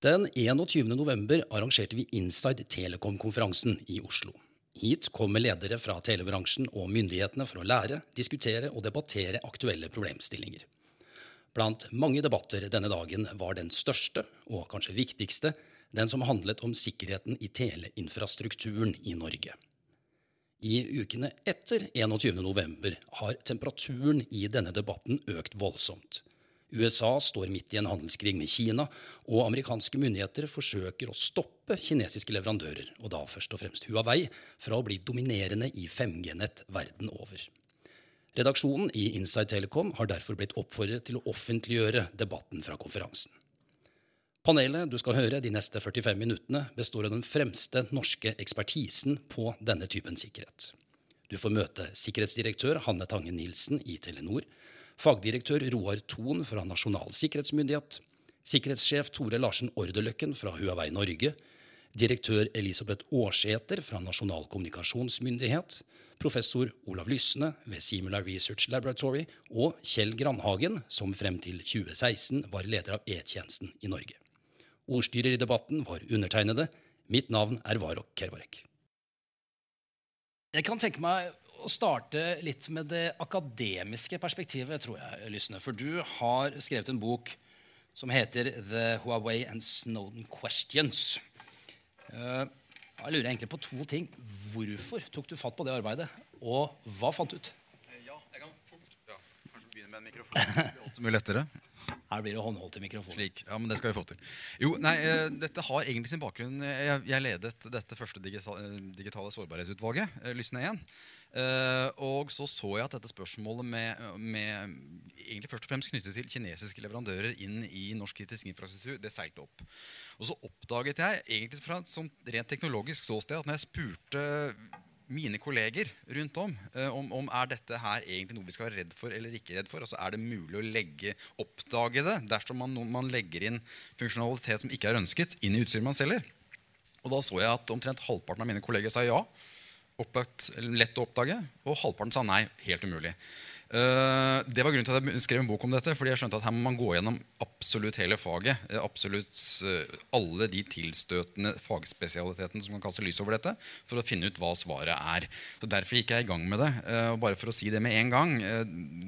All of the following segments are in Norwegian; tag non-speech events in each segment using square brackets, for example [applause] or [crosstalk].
Den 21. november arrangerte vi Inside Telekom-konferansen i Oslo. Hit kommer ledere fra telebransjen og myndighetene for å lære, diskutere og debattere aktuelle problemstillinger. Blant mange debatter denne dagen var den største, og kanskje viktigste, den som handlet om sikkerheten i teleinfrastrukturen i Norge. I ukene etter 21. november har temperaturen i denne debatten økt voldsomt. USA står midt i en handelskrig med Kina, og amerikanske myndigheter forsøker å stoppe kinesiske leverandører, og da først og fremst Huawei, fra å bli dominerende i 5G-nett verden over. Redaksjonen i Inside Telecom har derfor blitt oppfordret til å offentliggjøre debatten fra konferansen. Panelet du skal høre de neste 45 minuttene, består av den fremste norske ekspertisen på denne typen sikkerhet. Du får møte sikkerhetsdirektør Hanne Tange Nilsen i Telenor, fagdirektør Roar Thon fra Nasjonal sikkerhetsmyndighet, sikkerhetssjef Tore Larsen Orderløkken fra Huawei Norge, direktør Elisabeth Aarsæter fra Nasjonal kommunikasjonsmyndighet, professor Olav Lysne ved Simula Research Laboratory og Kjell Grandhagen, som frem til 2016 var leder av E-tjenesten i Norge. Ordstyrer i debatten var undertegnede. Mitt navn er Varok Kervarek. Jeg kan tenke meg å starte litt med det akademiske perspektivet, tror jeg, Lysne. For du har skrevet en bok som heter 'The Huawei and Snowden Questions'. Uh, jeg lurer egentlig på to ting. Hvorfor tok du fatt på det arbeidet, og hva fant du ut? Ja, jeg kan fort, ja, kanskje begynne med en mikrofon. [laughs] Det blir alltid mye lettere. Her blir det håndholdt i mikrofonen. Slik, ja, men det skal vi få til. Jo, nei, eh, Dette har egentlig sin bakgrunn Jeg, jeg ledet dette første digitale, digitale sårbarhetsutvalget, eh, Lysne 1. Uh, og så så jeg at dette spørsmålet med, med, egentlig først og fremst knyttet til kinesiske leverandører inn i norsk kritisk infrastruktur, det seilte opp. Og så oppdaget jeg egentlig fra et sånt rent teknologisk ståsted at når jeg spurte mine kolleger rundt om uh, om, om er dette her egentlig noe vi skal være redd for eller ikke redd for, altså er det mulig å legge, oppdage det dersom man, man legger inn funksjonalitet som ikke er ønsket, inn i utstyret man selger. Og da så jeg at omtrent halvparten av mine kolleger sa ja opplagt, lett å oppdage. Og halvparten sa nei. Helt umulig. Uh, det var grunnen til at jeg skrev en bok om dette. fordi jeg skjønte at her må man gå gjennom absolutt hele faget. Uh, absolutt uh, Alle de tilstøtende fagspesialitetene som kan kaste lys over dette. For å finne ut hva svaret er. Så Derfor gikk jeg i gang med det. og bare for å si det med en gang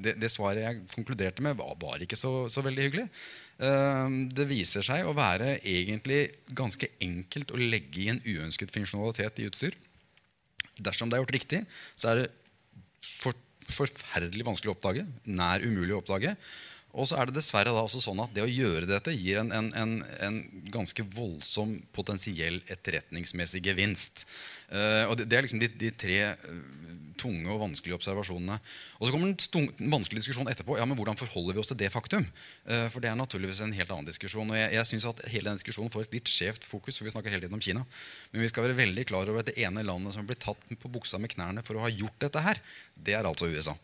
det, det, svaret jeg konkluderte med, var, var ikke så, så, veldig hyggelig. det viser seg å være egentlig ganske enkelt å legge i en uønsket funksjonalitet i utstyr. Dersom det er gjort riktig, så er det for, forferdelig vanskelig å oppdage. Nær umulig å oppdage. Og så er det dessverre da også sånn at det å gjøre dette gir en, en, en, en ganske voldsom potensiell etterretningsmessig gevinst. Uh, og det, det, er liksom de, de tre uh, tunge og vanskelige observasjonene. Og så kommer en vanskelig diskusjon etterpå. ja, men Hvordan forholder vi oss til det faktum? Uh, for det er naturligvis en helt annen diskusjon. Og jeg, jeg synes at hele den diskusjonen får et litt skjevt fokus, for vi snakker hele tiden om Kina. Men vi skal være veldig klar over at det ene landet som blitt tatt på buksa med knærne for å ha gjort dette her, det er altså USA.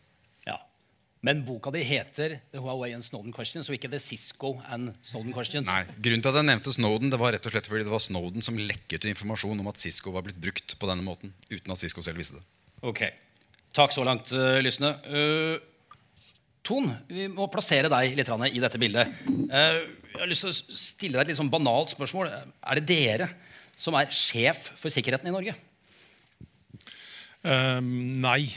Men boka di heter The Huawei and Snowden Questions, og ikke The Cisco and Snowden Questions. Nei, Grunnen til at jeg nevnte Snowden, det var rett og slett fordi det var Snowden som lekket ut informasjon om at Cisco var blitt brukt på denne måten. uten at Cisco selv visste det. Ok. Takk så langt, uh, Lysne. Uh, Ton, vi må plassere deg litt i dette bildet. Uh, jeg har lyst til å stille deg et litt sånn banalt spørsmål. Er det dere som er sjef for sikkerheten i Norge? Uh, nei.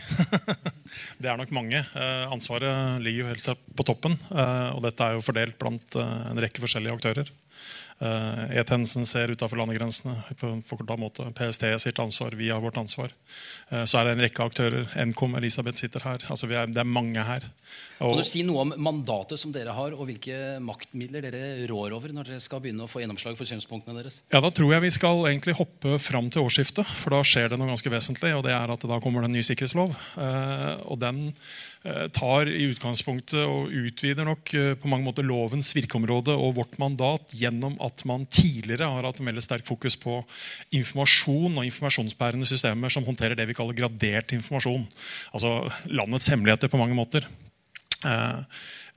[laughs] det er nok mange. Uh, ansvaret ligger jo helt på toppen. Uh, og dette er jo fordelt blant eh, en rekke forskjellige aktører. Uh, E-tjenesten ser utafor landegrensene på en forkorta måte. PST sitt ansvar, vi har vårt ansvar. Uh, så er det en rekke aktører. Nkom, Elisabeth sitter her. Altså er, det er mange her. Og, kan du si noe om mandatet som dere har, og hvilke maktmidler dere rår over når dere skal begynne å få gjennomslag for synspunktene deres? Ja, Da tror jeg vi skal egentlig hoppe fram til årsskiftet, for da skjer det noe ganske vesentlig. og det er at Da kommer det en ny sikkerhetslov. Uh, og den tar i utgangspunktet og utvider nok på mange måter lovens virkeområde og vårt mandat gjennom at man tidligere har hatt en veldig sterk fokus på informasjon og informasjonsbærende systemer som håndterer det vi kaller gradert informasjon. Altså landets hemmeligheter på mange måter. Eh,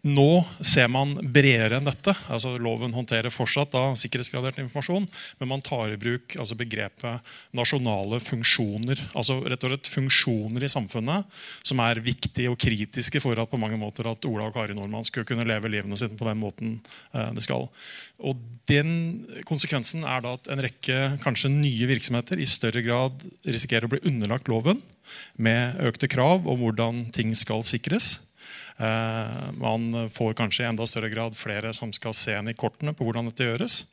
nå ser man bredere enn dette. altså Loven håndterer fortsatt da sikkerhetsgradert informasjon, men man tar i bruk altså begrepet nasjonale funksjoner. altså rett og slett Funksjoner i samfunnet som er viktige og kritiske for at på mange måter at Ola og Kari Nordmann skulle kunne leve livene sine på den måten eh, det skal. Og den Konsekvensen er da at en rekke kanskje nye virksomheter i større grad risikerer å bli underlagt loven med økte krav om hvordan ting skal sikres. Eh, man får kanskje i enda større grad flere som skal se en i kortene på hvordan dette gjøres.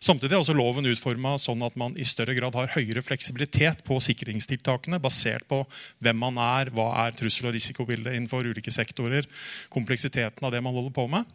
Samtidig er også loven utforma sånn at man i større grad har høyere fleksibilitet på sikringstiltakene, basert på hvem man er, hva er trussel- og risikobildet innenfor ulike sektorer, kompleksiteten av det man holder på med.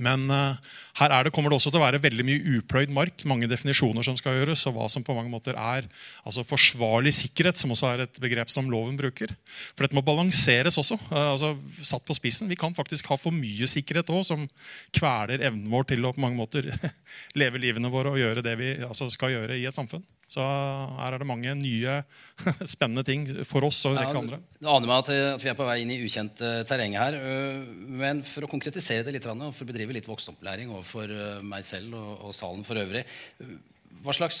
Men uh, her det, kommer det også til å være veldig mye upløyd mark. mange definisjoner som skal gjøres, og hva som på mange måter er altså forsvarlig sikkerhet, som også er et begrep som loven bruker. For dette må balanseres også. Uh, altså satt på spissen. Vi kan faktisk ha for mye sikkerhet òg, som kveler evnen vår til å på mange måter [laughs] leve livene våre og gjøre det vi altså, skal gjøre i et samfunn. Så her er det mange nye, [laughs] spennende ting for oss og en rekke andre. Det aner meg at, vi er på vei inn i ukjent uh, terreng her. Uh, men for å konkretisere det litt, og for å bedrive litt voksenopplæring overfor uh, meg selv og, og, salen for øvrig hva slags,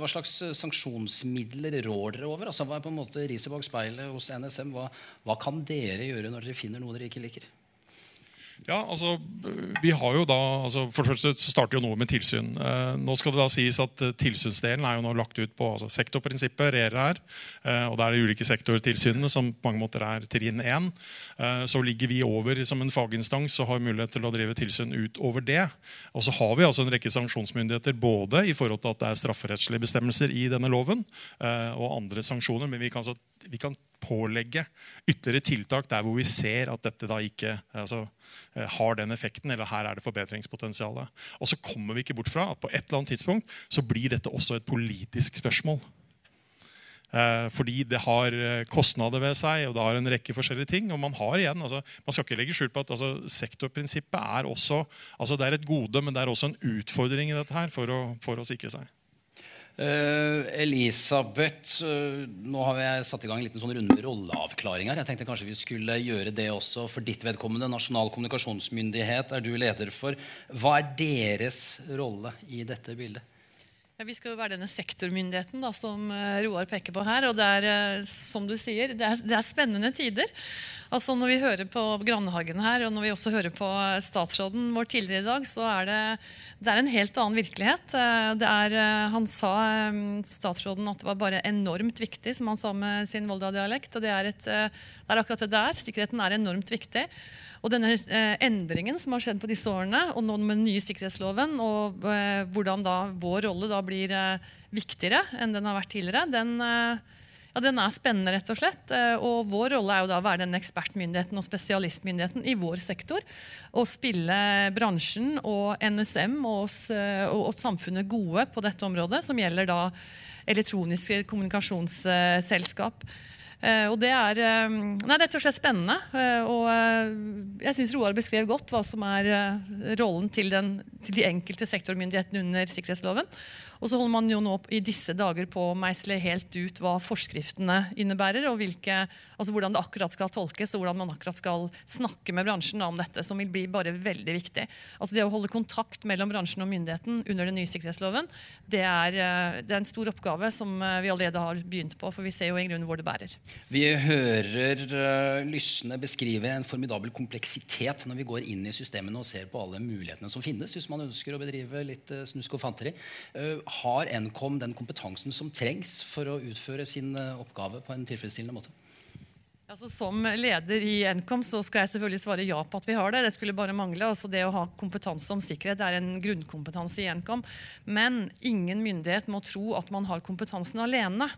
hva slags, sanksjonsmidler rår dere over? Altså, hva er på en måte riset bak speilet hos NSM? Hva, hva kan dere gjøre når dere finner noe dere ikke liker? Ja, altså, vi har jo da, altså, For det første starter jo noe med tilsyn. Eh, nå skal det da sies at eh, Tilsynsdelen er jo nå lagt ut på altså, sektorprinsippet. regjerer her, eh, og Det er de ulike sektortilsynene som på mange måter er trinn 1. Eh, så ligger vi over som en faginstans og har mulighet til å drive tilsyn utover det. Og så har vi altså en rekke sanksjonsmyndigheter både i forhold til at det er strafferettslige bestemmelser i denne loven, eh, og andre sanksjoner. men vi kan, altså, vi kan pålegge ytterligere tiltak der hvor vi ser at dette da ikke altså, eh, har den effekten, eller her er det forbedringspotensial. Og så kommer vi ikke bort fra at på et eller annet tidspunkt så blir dette også et politisk spørsmål. Eh, fordi det har eh, kostnader ved seg, og det har en rekke forskjellige ting. og Man har igjen, altså, man skal ikke legge skjul på at altså, sektorprinsippet er også altså, det er et gode, men det er også en utfordring i dette her for å, for å sikre seg. Uh, Elisabeth, uh, nå har jeg satt i gang en liten sånn runde rolleavklaring her. Jeg tenkte kanskje vi skulle gjøre det også for ditt vedkommende. Nasjonal kommunikasjonsmyndighet er du leder for. Hva er deres rolle i dette bildet? Ja, vi skal jo være denne sektormyndigheten da, som uh, Roar peker på her. Og det er, som du sier, det er, det er spennende tider. Altså Når vi hører på Grannehagen her, og når vi også hører på statsråden vår tidligere i dag, så er det, det er en helt annen virkelighet. Eh, er, eh, han sa, eh, statsråden, at det var bare enormt viktig, som han sa med sin Volda-dialekt. og det er, et, det er akkurat det der. Sikkerheten er enormt viktig. Og denne endringen som har skjedd på disse årene, og nå med den nye sikkerhetsloven, og hvordan da vår rolle da blir viktigere enn den har vært tidligere, den ja, Den er spennende, rett og slett. Eh, og vår rolle er jo da å være den ekspertmyndigheten og spesialistmyndigheten i vår sektor. Og spille bransjen og NSM og, oss, eh, og, og samfunnet gode på dette området, som gjelder da elektroniske kommunikasjonsselskap. Uh, og det er uh, nei, rett og slett spennende. Uh, og jeg syns Roar beskrev godt hva som er rollen til, den, til de enkelte sektormyndighetene under sikkerhetsloven. Og så holder man jo nå i disse dager på å meisle helt ut hva forskriftene innebærer, og hvilke, altså hvordan det akkurat skal tolkes, og hvordan man akkurat skal snakke med bransjen om dette, som vil bli bare veldig viktig. Altså Det å holde kontakt mellom bransjen og myndigheten under den nye sikkerhetsloven, det er, eh, det er en stor oppgave som eh, vi allerede har begynt på, for vi ser jo i grunnen hvor det bærer. Vi hører uh, Lysne beskrive en formidabel kompleksitet når vi går inn i systemene og ser på alle mulighetene som finnes, hvis man ønsker å bedrive litt uh, snusk og fanteri. Uh, har Nkom den kompetansen som trengs for å utføre sin eh, oppgave på en tilfredsstillende måte? Altså, som leder i Nkom så skal jeg selvfølgelig svare ja på at vi har det. Det skulle bare mangle. Altså, det å ha kompetanse om sikkerhet er en grunnkompetanse i Nkom. Men ingen myndighet må tro at man har kompetansen alene.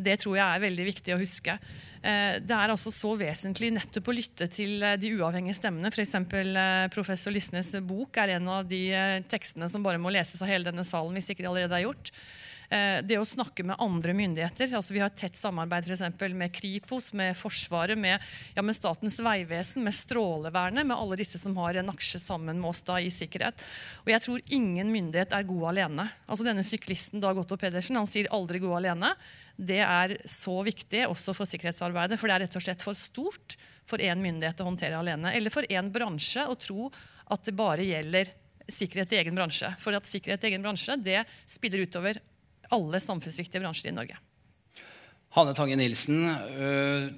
Det tror jeg er veldig viktig å huske. Eh, det er altså så vesentlig nettopp å lytte til eh, de uavhengige stemmene. F.eks. Eh, professor Lysnes bok er en av de tekstene som bare må leses av hele denne salen hvis ikke det allerede er gjort. Det å snakke med andre myndigheter. altså Vi har et tett samarbeid for med Kripos, med Forsvaret, med, ja, med, Statens vegvesen, med Strålevernet, med alle disse som har en aksje sammen med oss da i sikkerhet. Og jeg tror ingen myndighet er god alene. Altså Denne syklisten Dag Otto Pedersen han sier aldri god alene det er så viktig også for sikkerhetsarbeidet. For det er rett og slett for stort, for én myndighet å håndtere alene. Eller for én bransje å tro at det bare gjelder sikkerhet i egen bransje. For at sikkerhet i egen bransje det spiller utover alle samfunnsviktige bransjer i Norge. Hanne Tange Nilsen, øh,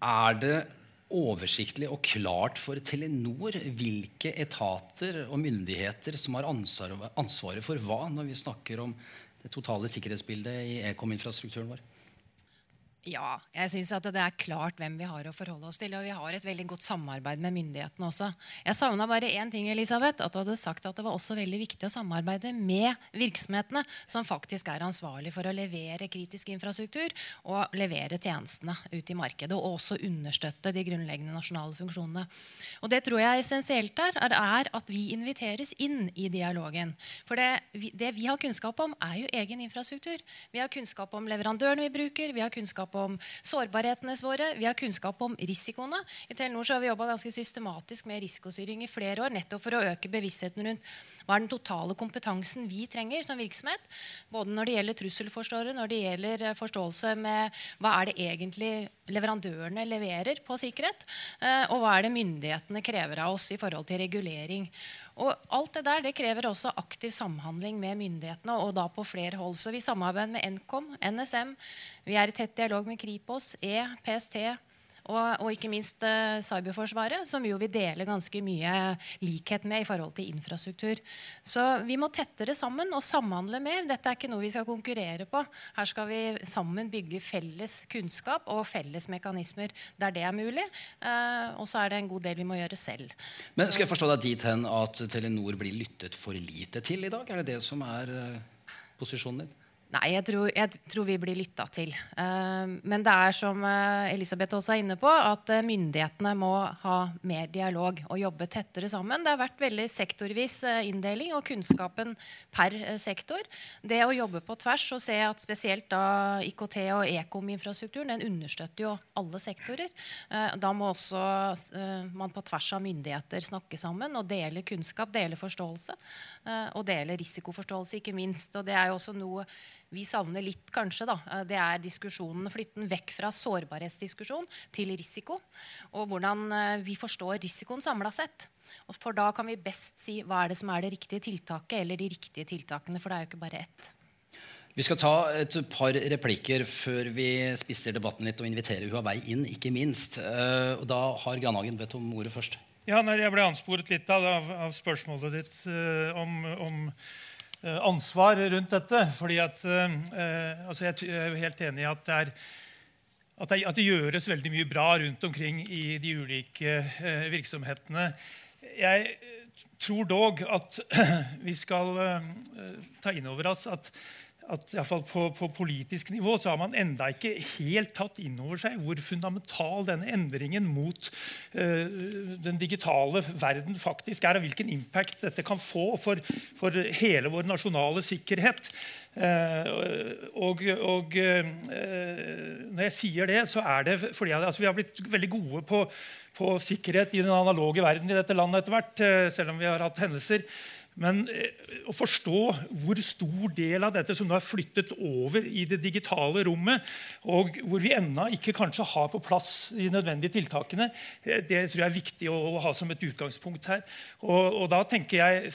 er det oversiktlig og klart for Telenor hvilke etater og myndigheter som har ansvaret for hva, når vi snakker om det totale sikkerhetsbildet i ekom-infrastrukturen vår? Ja, jeg syns at det er klart hvem vi har å forholde oss til. Og vi har et veldig godt samarbeid med myndighetene også. Jeg savna bare én ting, Elisabeth. At du hadde sagt at det var også veldig viktig å samarbeide med virksomhetene som faktisk er ansvarlig for å levere kritisk infrastruktur og levere tjenestene ut i markedet. Og også understøtte de grunnleggende nasjonale funksjonene. Og det tror jeg er essensielt her, er at vi inviteres inn i dialogen. For det det vi har kunnskap om, er jo egen infrastruktur. Vi har kunnskap om leverandørene vi bruker. vi har kunnskap kunnskap om sårbarhetene våre. Vi har kunnskap om risikoene. I Telenor så har vi jobba ganske systematisk med risikostyring i flere år nettopp for å øke bevisstheten rundt hva er den totale kompetansen vi trenger som virksomhet. Både når det gjelder trusselforståere, når det gjelder eh, forståelse med hva er det egentlig leverandørene leverer på sikkerhet, eh, og hva er det myndighetene krever av oss i forhold til regulering. Og alt det der det krever også aktiv samhandling med myndighetene, og da på flere hold. Så vi samarbeider med Nkom, NSM, vi er i tett dialog med Kripos, E, PST, og, og, ikke minst uh, Cyberforsvaret, som jo vi deler ganske mye likhet med i forhold til infrastruktur. Så vi må tettere sammen og samhandle mer. Dette er ikke noe vi skal konkurrere på. Her skal vi sammen bygge felles kunnskap og felles mekanismer der det er mulig. Uh, og så er det en god del vi må gjøre selv. Men Skal jeg forstå deg dit hen at Telenor blir lyttet for lite til i dag? Er det det som er uh, posisjonen din? Nei, jeg tror, jeg tror, vi blir lytta til. Uh, men det er som uh, Elisabeth også er inne på, at uh, myndighetene må ha mer dialog og jobbe tettere sammen. Det har vært veldig sektorvis inndeling og kunnskapen per sektor. Det å jobbe på tvers og se at spesielt da IKT og ekom-infrastrukturen den understøtter jo alle sektorer. da må også man på tvers av myndigheter snakke sammen og dele kunnskap, dele forståelse. Og dele risikoforståelse, ikke minst. Og det er jo også noe vi savner litt, kanskje, da, eh, det er diskusjonen, flytten vekk fra sårbarhetsdiskusjon til risiko. Og hvordan eh, vi forstår risikoen samla sett. For da kan vi best si hva er det som er det riktige tiltaket, eller de riktige tiltakene. For det er jo ikke bare ett. Vi skal ta et par replikker før vi spisser debatten litt og inviterer Huawei inn. ikke minst. Eh, og Da har Granhagen bedt om ordet først. Ja, Jeg ble ansporet litt av, av spørsmålet ditt om, om Eh, ansvar rundt dette. fordi at, eh, altså Jeg er helt enig i at det, er, at, det, at det, gjøres veldig mye bra rundt omkring i de ulike eh, virksomhetene. Jeg tror dog at [clears throat] vi skal ta inn over oss at at i fall på, på, politisk nivå så har man enda ikke helt tatt inn over seg hvor fundamental denne endringen mot uh, den digitale verden faktisk er, og hvilken impact dette kan få for, for hele vår nasjonale sikkerhet. Uh, og, og uh, når jeg sier det, så er det fordi altså, vi har blitt veldig gode på, på sikkerhet i den analoge verden i dette landet etter hvert, selv om vi har hatt hendelser. Men eh, å forstå hvor stor del av dette som nå er flyttet over i det digitale rommet, og hvor vi ennå ikke kanskje har på plass de nødvendige tiltakene, eh, det tror jeg er viktig å, ha som et utgangspunkt her. Og, og da tenker jeg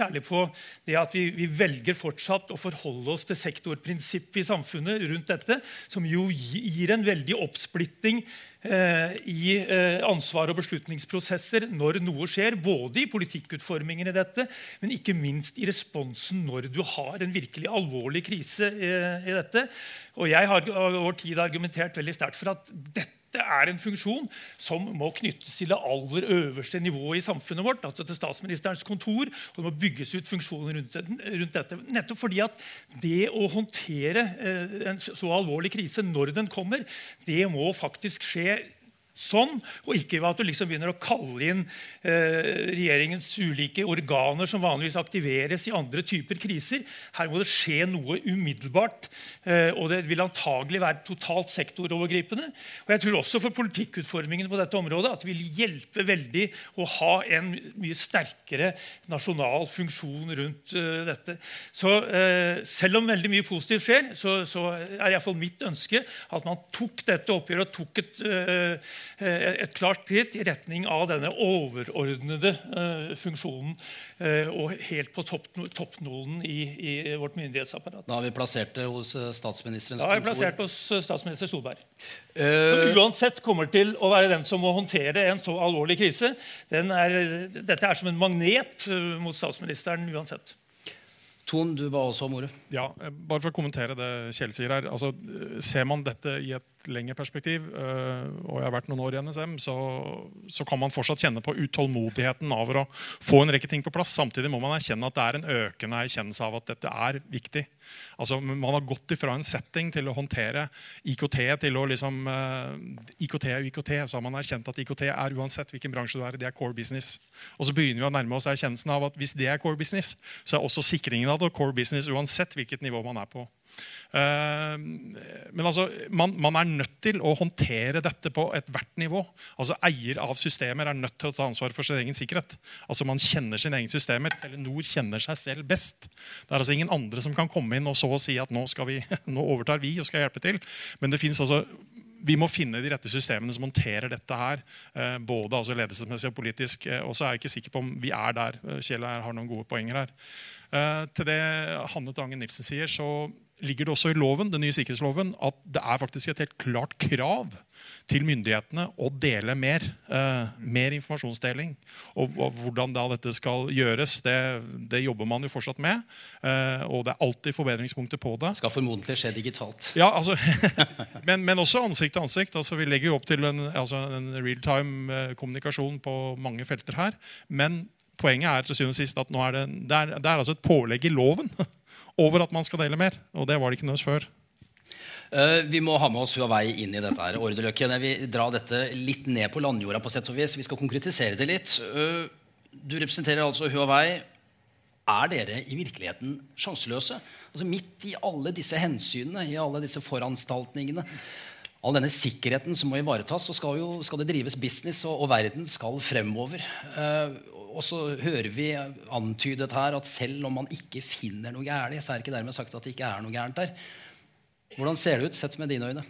særlig på det at vi, vi, velger fortsatt å forholde oss til sektorprinsippet i samfunnet rundt dette, som jo gir en veldig oppsplitting i eh, ansvar og beslutningsprosesser når noe skjer. Både i politikkutformingen i dette, men ikke minst i responsen når du har en virkelig alvorlig krise eh, i dette. Og jeg har over tid argumentert veldig sterkt for at dette dette er en funksjon som må knyttes til det aller øverste nivået i samfunnet vårt, altså til statsministerens kontor. og Det må bygges ut funksjoner rundt, dette. Nettopp fordi at det å håndtere eh, en så alvorlig krise når den kommer, det må faktisk skje sånn, og ikke ved at du liksom begynner å kalle inn eh, regjeringens ulike organer som vanligvis aktiveres i andre typer kriser. Her må det skje noe umiddelbart, eh, og det vil antagelig være totalt sektorovergripende. Og jeg tror også for politikkutformingen på dette området at det vil hjelpe veldig å ha en mye sterkere nasjonal funksjon rundt eh, dette. Så eh, selv om veldig mye positivt skjer, så, så er iallfall mitt ønske at man tok dette oppgjøret og tok et eh, et klart skritt i retning av denne overordnede eh, funksjonen. eh, og helt på toppnålen i, i vårt myndighetsapparat. Da har vi plassert det hos statsministerens kontor? Da har vi plassert det hos eh, statsminister Solberg. Eh, Som uansett kommer til å være den som må håndtere en så alvorlig krise. Den er, dette er som en magnet eh, mot statsministeren uansett. Ton, du ba også om ordet. Ja, eh, bare for å kommentere det Kjell sier her. Altså, eh, ser man dette i et lengre perspektiv, eh, og jeg har vært noen år i NSM, så, så kan man fortsatt kjenne på utålmodigheten over å få en rekke ting på plass. Samtidig må man erkjenne at det er en økende erkjennelse av at dette er viktig. Altså, Man har gått ifra en setting til å håndtere IKT til å liksom IKT er IKT, så har man erkjent at IKT er uansett hvilken bransje du er i, det er core business. Og så begynner vi å nærme oss erkjennelsen av at hvis det er core business, så er også sikringen av det core business uansett hvilket nivå man er på. Eh, men altså, man, man er nødt til å håndtere dette på ethvert nivå. Altså Eier av systemer er nødt til å ta ansvar for sin egen sikkerhet. Altså Man kjenner sine egne systemer. Telenor kjenner seg selv best. Det er altså ingen andre som kan komme inn og så si at nå, skal vi, [laughs] nå overtar vi og skal hjelpe til. Men det finnes altså vi må finne de rette systemene som håndterer dette her. eh, både altså ledelsesmessig og politisk. eh, og så er jeg ikke sikker på om vi er der. Kjell har noen gode poenger her. Eh, til det Hanne Tangen Nilsen sier, så ligger det også i loven, den nye sikkerhetsloven at det er faktisk et helt klart krav til myndighetene å dele mer. eh, mer informasjonsdeling. Og, og hvordan da dette skal gjøres, det, det jobber man jo fortsatt med. eh, og det er alltid forbedringspunkter på det. Skal formodentlig skje digitalt. Ja, altså, [laughs] men, men også ansikt til ansikt. Altså, vi legger jo opp til en, altså, en real time kommunikasjon på mange felter her. Men poenget er til syvende og sist at nå er det, det, er, det er altså et pålegg i loven [laughs] over at man skal dele mer. Og det var det ikke nødvendigvis før. Eh, vi må ha med oss Huawei inn i dette. her. Ordeløkken, Jeg vil dra dette litt ned på landjorda. på sett og vis. Vi skal konkretisere det litt. Eh, du representerer altså Huawei. Er dere i virkeligheten sjanseløse? Altså Midt i alle disse hensynene, i alle disse foranstaltningene, all denne sikkerheten som må ivaretas, så skal, jo, skal det drives business, og, og verden skal fremover. Eh, og så hører vi antydet her at selv om man ikke finner noe gærent, så er det ikke dermed sagt at det ikke er noe gærent der. Hvordan ser det ut sett med dine øyne?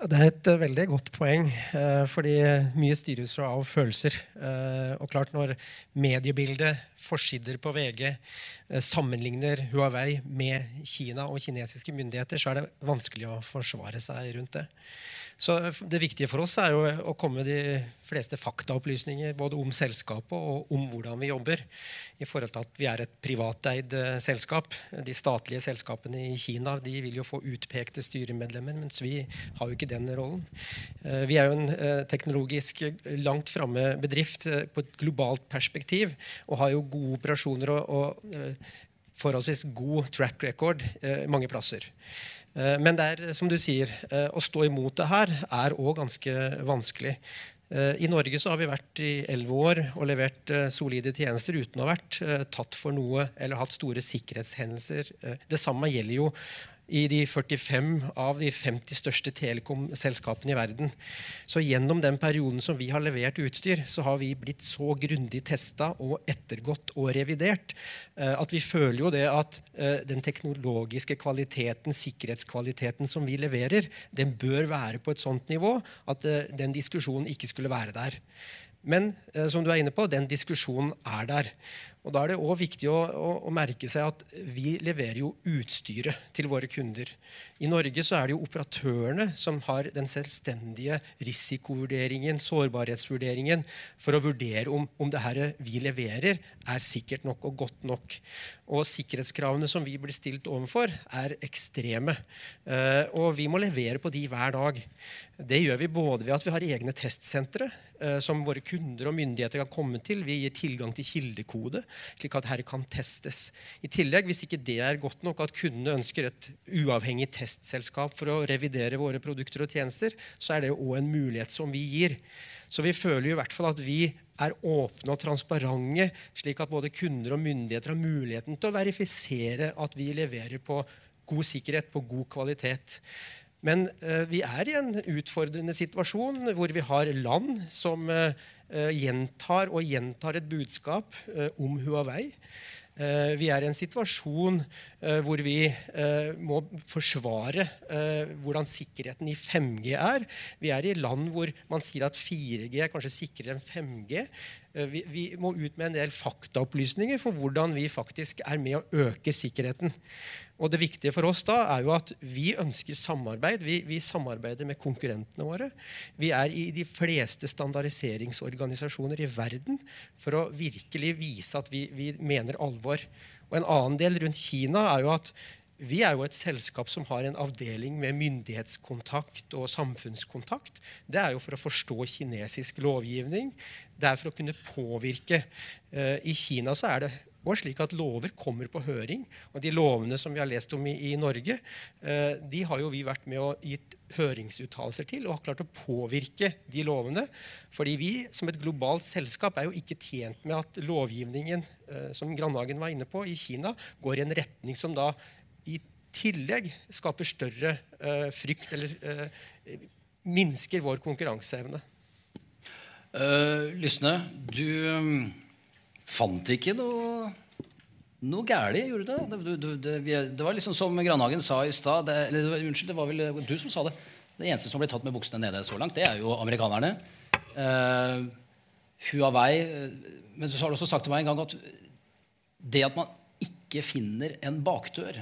Det er et eh, veldig godt poeng, eh, fordi mye styres jo av følelser. Eh, og klart Når mediebildet, forsider på VG, sammenligner Huawei med Kina og kinesiske myndigheter, så er det vanskelig å forsvare seg rundt det. Så Det viktige for oss er jo å komme med de fleste faktaopplysninger både om selskapet og om hvordan vi jobber. I forhold til at vi er et privateid eh, selskap. De statlige selskapene i Kina de vil jo få utpekte styremedlemmer, mens vi har jo ikke den rollen. Eh, Vi er jo en eh, teknologisk langt framme bedrift på et globalt perspektiv og har jo gode operasjoner og, og forholdsvis god track record eh, mange plasser. Eh, Men det er, som du sier, eh, å stå imot det her er òg ganske vanskelig. I Norge så har vi vært i elleve år og levert solide tjenester uten å ha vært tatt for noe eller hatt store sikkerhetshendelser. Det samme gjelder jo i de 45 av de 50 største telekom-selskapene i verden. Så gjennom den perioden som vi har levert utstyr, så har vi blitt så grundig testa og ettergått og revidert eh, at vi føler jo det at eh, den teknologiske kvaliteten, sikkerhetskvaliteten som vi leverer, den bør være på et sånt nivå at eh, den diskusjonen ikke skulle være der. Men som du er inne på, den diskusjonen er der. Og Da er det også viktig å, å, å merke seg at vi leverer jo utstyret til våre kunder. I Norge så er det jo operatørene som har den selvstendige risikovurderingen, sårbarhetsvurderingen, for å vurdere om, om det her vi leverer, er sikkert nok og godt nok. Og sikkerhetskravene som vi blir stilt overfor, er ekstreme. Eh, og vi må levere på de hver dag. Det gjør vi både ved at vi har egne testsentre eh, som våre kunder og myndigheter kan komme til. Vi gir tilgang til kildekode, slik at dette kan testes. I tillegg, hvis ikke det er godt nok, at kundene ønsker et uavhengig testselskap for å revidere våre produkter og tjenester, så er det òg en mulighet som vi gir. Så vi føler jo i hvert fall at vi er åpne og transparente, slik at både kunder og myndigheter har muligheten til å verifisere at vi leverer på god sikkerhet, på god kvalitet. Men eh, vi er i en utfordrende situasjon hvor vi har land som eh, eh, gjentar og gjentar et budskap om Huawei. Vi er i en situasjon hvor vi må forsvare hvordan sikkerheten i 5G er. Vi er i land hvor man sier at 4G er kanskje sikrere enn 5G. Vi, vi, må ut med en del faktaopplysninger for hvordan vi faktisk er med å øke sikkerheten. Og Det viktige for oss da er jo at vi ønsker samarbeid. Vi, vi, samarbeider med konkurrentene våre. Vi er i de fleste standardiseringsorganisasjoner i verden for å virkelig vise at vi, vi mener alvor. Og En annen del rundt Kina er jo at vi er jo et selskap som har en avdeling med myndighetskontakt og samfunnskontakt. Det er jo for å forstå kinesisk lovgivning. Det er for å kunne påvirke. Eh, I Kina så er det og slik at lover kommer på høring. Og de lovene som vi har lest om i, i Norge, eh, de har jo vi vært med og gitt høringsuttalelser til og har klart å påvirke de lovene. Fordi vi som et globalt selskap er jo ikke tjent med at lovgivningen eh, som Grandhagen var inne på, i Kina går i en retning som da i tillegg skaper større eh, frykt eller eh, minsker vår konkurranseevne. Uh, Lysne, du um fant ikke noe, noe galt, gjorde du det? Det, det, det? det, var liksom som Grandhagen sa i stad Unnskyld, det var vel du som sa det. Det eneste som ble tatt med buksene nede så langt, det er jo amerikanerne. Uh, Huawei Men så har du også sagt til meg en gang at det at man ikke finner en bakdør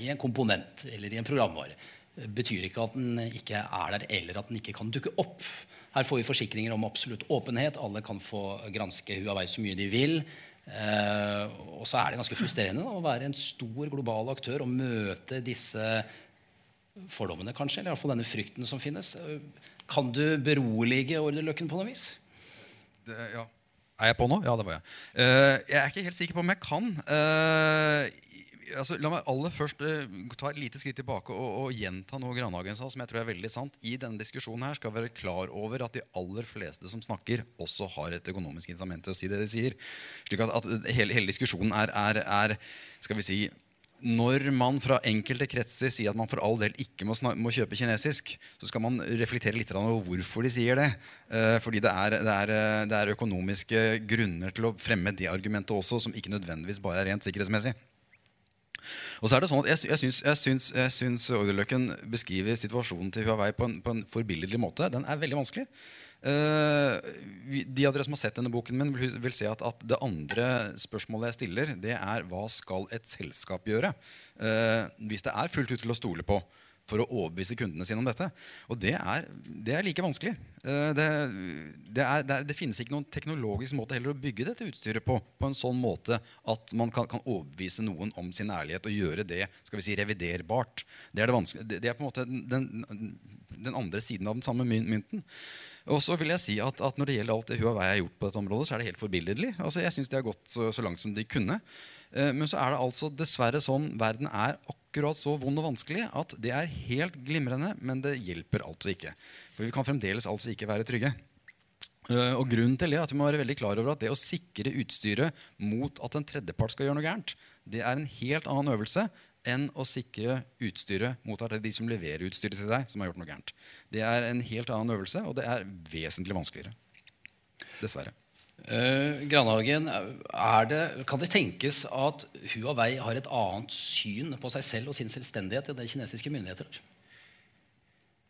i en komponent eller i en programvare, betyr ikke at den ikke er der, eller at den ikke kan dukke opp. Her får vi forsikringer om absolutt åpenhet. Alle kan få granske Huawei så mye de vil. Eh, og så er det ganske frustrerende da, å være en stor global aktør og møte disse fordommene, kanskje, eller i hvert fall denne frykten som finnes. Kan du berolige ordreløkken på noe vis? Det, ja. Er jeg på nå? Ja, det var jeg. Uh, jeg er ikke helt sikker på om jeg kan. Uh, altså, la meg aller først uh, ta et lite skritt tilbake og, og, gjenta noe Grandhagen sa, som jeg tror er veldig sant. I denne diskusjonen her skal vi være klar over at de aller fleste som snakker, også har et økonomisk incitament til å si det de sier. Slik at, at hele, hele, diskusjonen er, er, er, skal vi si, når man fra enkelte kretser sier at man for all del ikke må, må kjøpe kinesisk, så skal man reflektere litt over hvorfor de sier det. Eh, fordi det er, det, er, det er økonomiske grunner til å fremme det argumentet også, som ikke nødvendigvis bare er rent sikkerhetsmessig. Og så er det sånn at Jeg, jeg syns, syns, jeg beskriver situasjonen til Huawei på en, på en forbilledlig måte. Den er veldig vanskelig. Uh, de av dere som har sett denne boken min, vil, vil se at, at, det andre spørsmålet jeg stiller, det er hva skal et selskap gjøre uh, hvis det er fullt ut til å stole på for å overbevise kundene sine om dette. Og det er, det er like vanskelig. Eh, det, det, er, det, finnes ikke noen teknologisk måte heller å bygge dette utstyret på på en sånn måte at man kan, kan overbevise noen om sin ærlighet og gjøre det skal vi si, reviderbart. Det er, det er på en måte den, den, andre siden av den samme mynten. Og så vil jeg si at, at, Når det gjelder alt det Huawei har gjort på dette området, så er det helt forbilledlig. Altså, jeg synes de har gått så, så langt som de kunne. Eh, men så er det altså dessverre sånn verden er akkurat så vond og vanskelig at det er helt glimrende, men det hjelper altså ikke. For vi kan fremdeles altså ikke være trygge. Uh, og grunnen til det er at vi må være veldig klar over at det å sikre utstyret mot at en tredjepart skal gjøre noe gærent, det er en helt annen øvelse enn å sikre utstyret mot at det er de som leverer utstyret til deg, som har gjort noe gærent. Det er en helt annen øvelse, og det er vesentlig vanskeligere. Dessverre. Uh, Granhagen, det, kan det tenkes at Huawei har et annet syn på seg selv og sin selvstendighet enn det kinesiske myndigheter?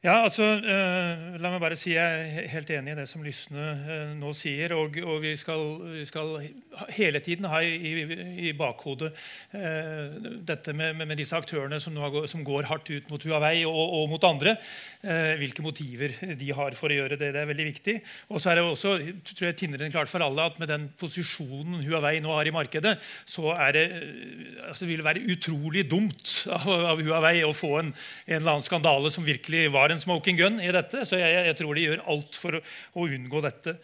Ja, altså, eh, la meg bare si Jeg er helt enig i det som Lysne eh, nå sier. Og, og vi, skal, vi, skal, hele tiden ha i, i, i bakhodet eh, dette med, med, disse aktørene som, nå, som, går hardt ut mot Huawei og, og mot andre. Eh, hvilke motiver de har for å gjøre det. Det er veldig viktig. Og så er det også tror jeg tindrende klart for alle at med den posisjonen Huawei nå har i markedet, så er det, altså, altså, vil det være utrolig dumt av, av Huawei å få en, en eller annen skandale som virkelig var en smoking gun i dette, så jeg, jeg tror de gjør alt for å, å unngå dette.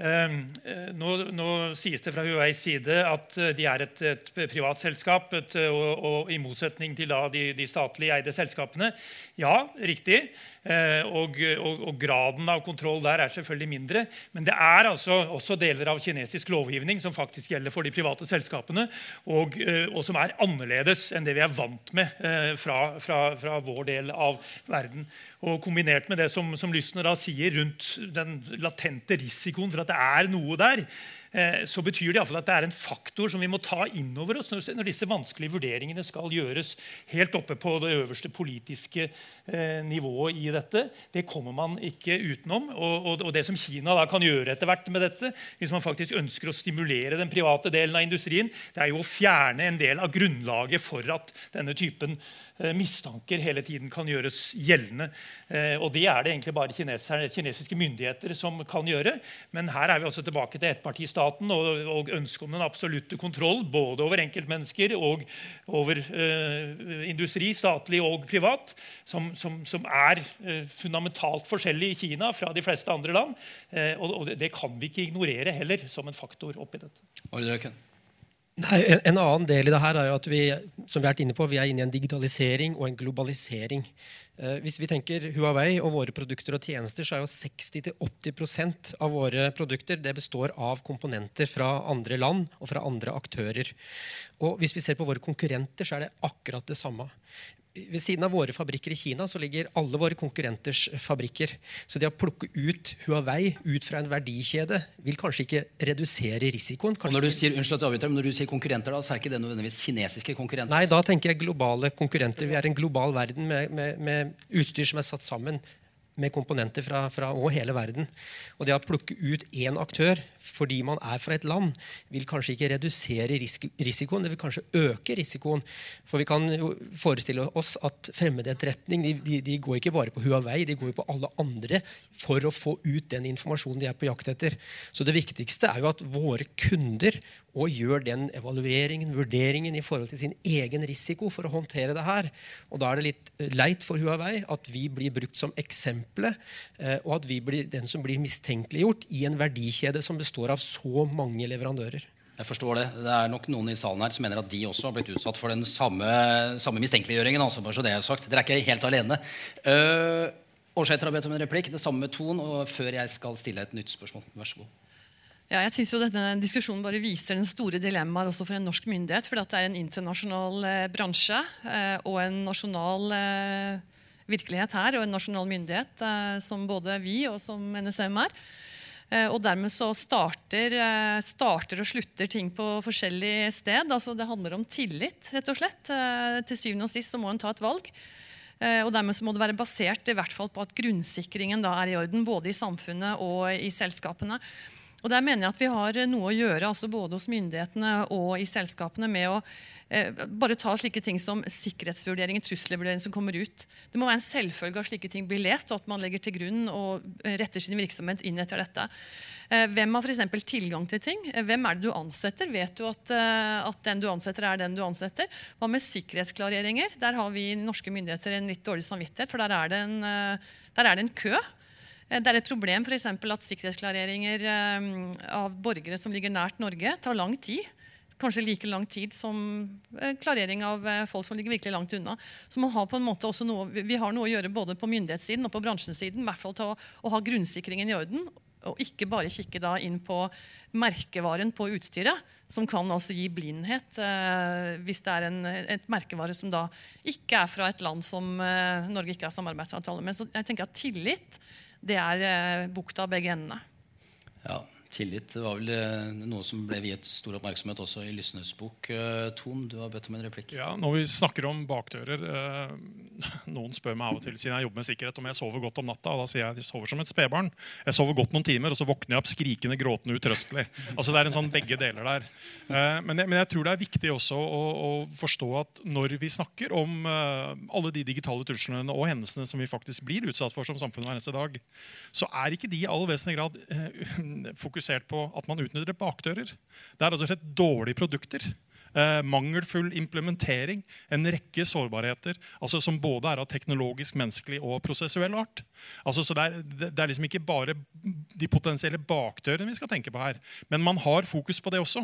Ehm, eh, nå, nå, sies det fra Huaweis side at eh, de er et, et privat selskap, et, og, og, i motsetning til de, de statlig eide selskapene. Ja, riktig. Eh, og, og, og, graden av kontroll der er selvfølgelig mindre. Men det er altså også deler av kinesisk lovgivning som faktisk gjelder for de private selskapene, og, eh, som er annerledes enn det vi er vant med eh, fra, fra, fra, vår del av verden. Og kombinert med det som, som Lysner da sier rundt den latente risikoen for at det er noe der, så betyr det i fall at det er en faktor som vi må ta inn over oss når disse vanskelige vurderingene skal gjøres helt oppe på det øverste politiske eh, nivået i dette. Det kommer man ikke utenom. Og, det som Kina da kan gjøre etter hvert med dette, hvis man faktisk ønsker å stimulere den private delen av industrien, det er jo å fjerne en del av grunnlaget for at denne typen eh, mistanker hele tiden kan gjøres gjeldende. Og det er det egentlig bare kinesiske myndigheter som kan gjøre. Men her er vi også tilbake til ettpartistaten staten og, og ønsket om den absolutte kontroll både over enkeltmennesker og over eh, industri, statlig og privat, som, som, som er eh, fundamentalt forskjellig i Kina fra de fleste andre land. Eh, og, og det, det, kan vi ikke ignorere heller som en faktor oppi dette. Nei, en, en, annen del i det her er jo at vi som vi er inne på, vi er inne i en digitalisering og en globalisering. Eh, hvis vi tenker Huawei og våre produkter og tjenester, så er jo 60-80% av våre produkter det består av komponenter fra andre land og fra andre aktører. Og hvis vi ser på våre konkurrenter, så er det akkurat det samme ved siden av våre fabrikker i Kina så ligger alle våre konkurrenters fabrikker. Så det å plukke ut Huawei ut fra en verdikjede vil kanskje ikke redusere risikoen. Og når du sier, unnskyld at men når du sier konkurrenter, da, så er ikke det nødvendigvis kinesiske konkurrenter? Nei, da tenker jeg globale konkurrenter. Vi er en global verden med, med, med utstyr som er satt sammen med komponenter fra, fra hele verden. Og det å plukke ut én aktør fordi man er fra et land, vil kanskje ikke redusere risikoen, det vil kanskje øke risikoen. For vi kan jo forestille oss at fremmedetterretning de, de, de, går ikke bare på Huawei, de går jo på alle andre for å få ut den informasjonen de er på jakt etter. Så det viktigste er jo at våre kunder og gjør den evalueringen, vurderingen i forhold til sin egen risiko for å håndtere det her. Og da er det litt leit for Huawei at vi blir brukt som eksempelet, eh, og at vi blir den som blir mistenkeliggjort i en verdikjede som består av så mange leverandører. Jeg forstår Det Det er nok noen i salen her som mener at de også har blitt utsatt for den samme, samme mistenkeliggjøringen. Altså, bare så det jeg har sagt. Dere er ikke helt alene. Uh, Årsæter har bedt om en replikk. Det samme med Ton. Og før jeg skal stille et nytt spørsmål. Vær så god. Ja, jeg synes jo denne Diskusjonen bare viser den store dilemmaet også for en norsk myndighet. For det er en internasjonal eh, bransje eh, og en nasjonal eh, virkelighet her og en nasjonal myndighet eh, som både vi og som NSM er. Eh, og dermed så starter, eh, starter, og slutter ting på forskjellig sted. Altså Det handler om tillit, rett og slett. Til syvende og sist så må en ta et valg. Og dermed så må det være basert i hvert fall på at grunnsikringen da er i orden, både i samfunnet og i selskapene. Og Der mener jeg at vi har noe å gjøre altså både hos myndighetene og i selskapene med å eh, bare ta slike ting som sikkerhetsvurderinger, trusselvurderinger som kommer ut. Det må være en selvfølge at slike ting blir lest, og at man legger til grunn og retter sin virksomhet inn etter dette. Eh, hvem har f.eks. tilgang til ting? Eh, hvem er det du ansetter? Vet du at, eh, at, den du ansetter, er den du ansetter? Hva med sikkerhetsklareringer? Der har vi norske myndigheter en litt dårlig samvittighet, for der er det en, eh, der er det en kø. Eh, det er et problem for at sikkerhetsklareringer eh, av borgere som ligger nært Norge, tar lang tid. Kanskje like lang tid som eh, klarering av folk som ligger virkelig langt unna. Så man har på en måte også noe, Vi har noe å gjøre både på myndighetssiden og på bransjesiden. I hvert fall til å, å ha grunnsikringen i orden, og ikke bare kikke da inn på merkevaren på utstyret, som kan altså gi blindhet eh, hvis det er en, et merkevare som da ikke er fra et land som eh, Norge ikke har samarbeidsavtale med. Så jeg tenker at tillit det er eh, bukta av begge endene. Ja, tillit var vel eh, noe som ble viet stor oppmerksomhet også i Lysnes bok. Eh, Ton, du har bedt om en replikk. Ja, Når vi snakker om bakdører eh, Noen spør meg av og til siden jeg jobber med sikkerhet om jeg sover godt om natta. og Da sier jeg at jeg sover som et spedbarn. Jeg sover godt noen timer, og så våkner jeg opp skrikende, gråtende, utrøstelig. Altså Det er en sånn begge deler der. Men, jeg, men, jeg, tror det er viktig også å, å forstå at når vi snakker om alle de digitale truslene og hendelsene som vi faktisk blir utsatt for som samfunn hver eneste dag, så er ikke de i all vesentlig grad fokusert fokusert på at man utnytter bakdører. Det er altså rett dårlige produkter. Eh, mangelfull implementering, en rekke sårbarheter altså som både er av teknologisk, menneskelig og prosessuell art. Altså, så det er, det er, liksom ikke bare de potensielle bakdørene vi skal tenke på her, men man har fokus på det også.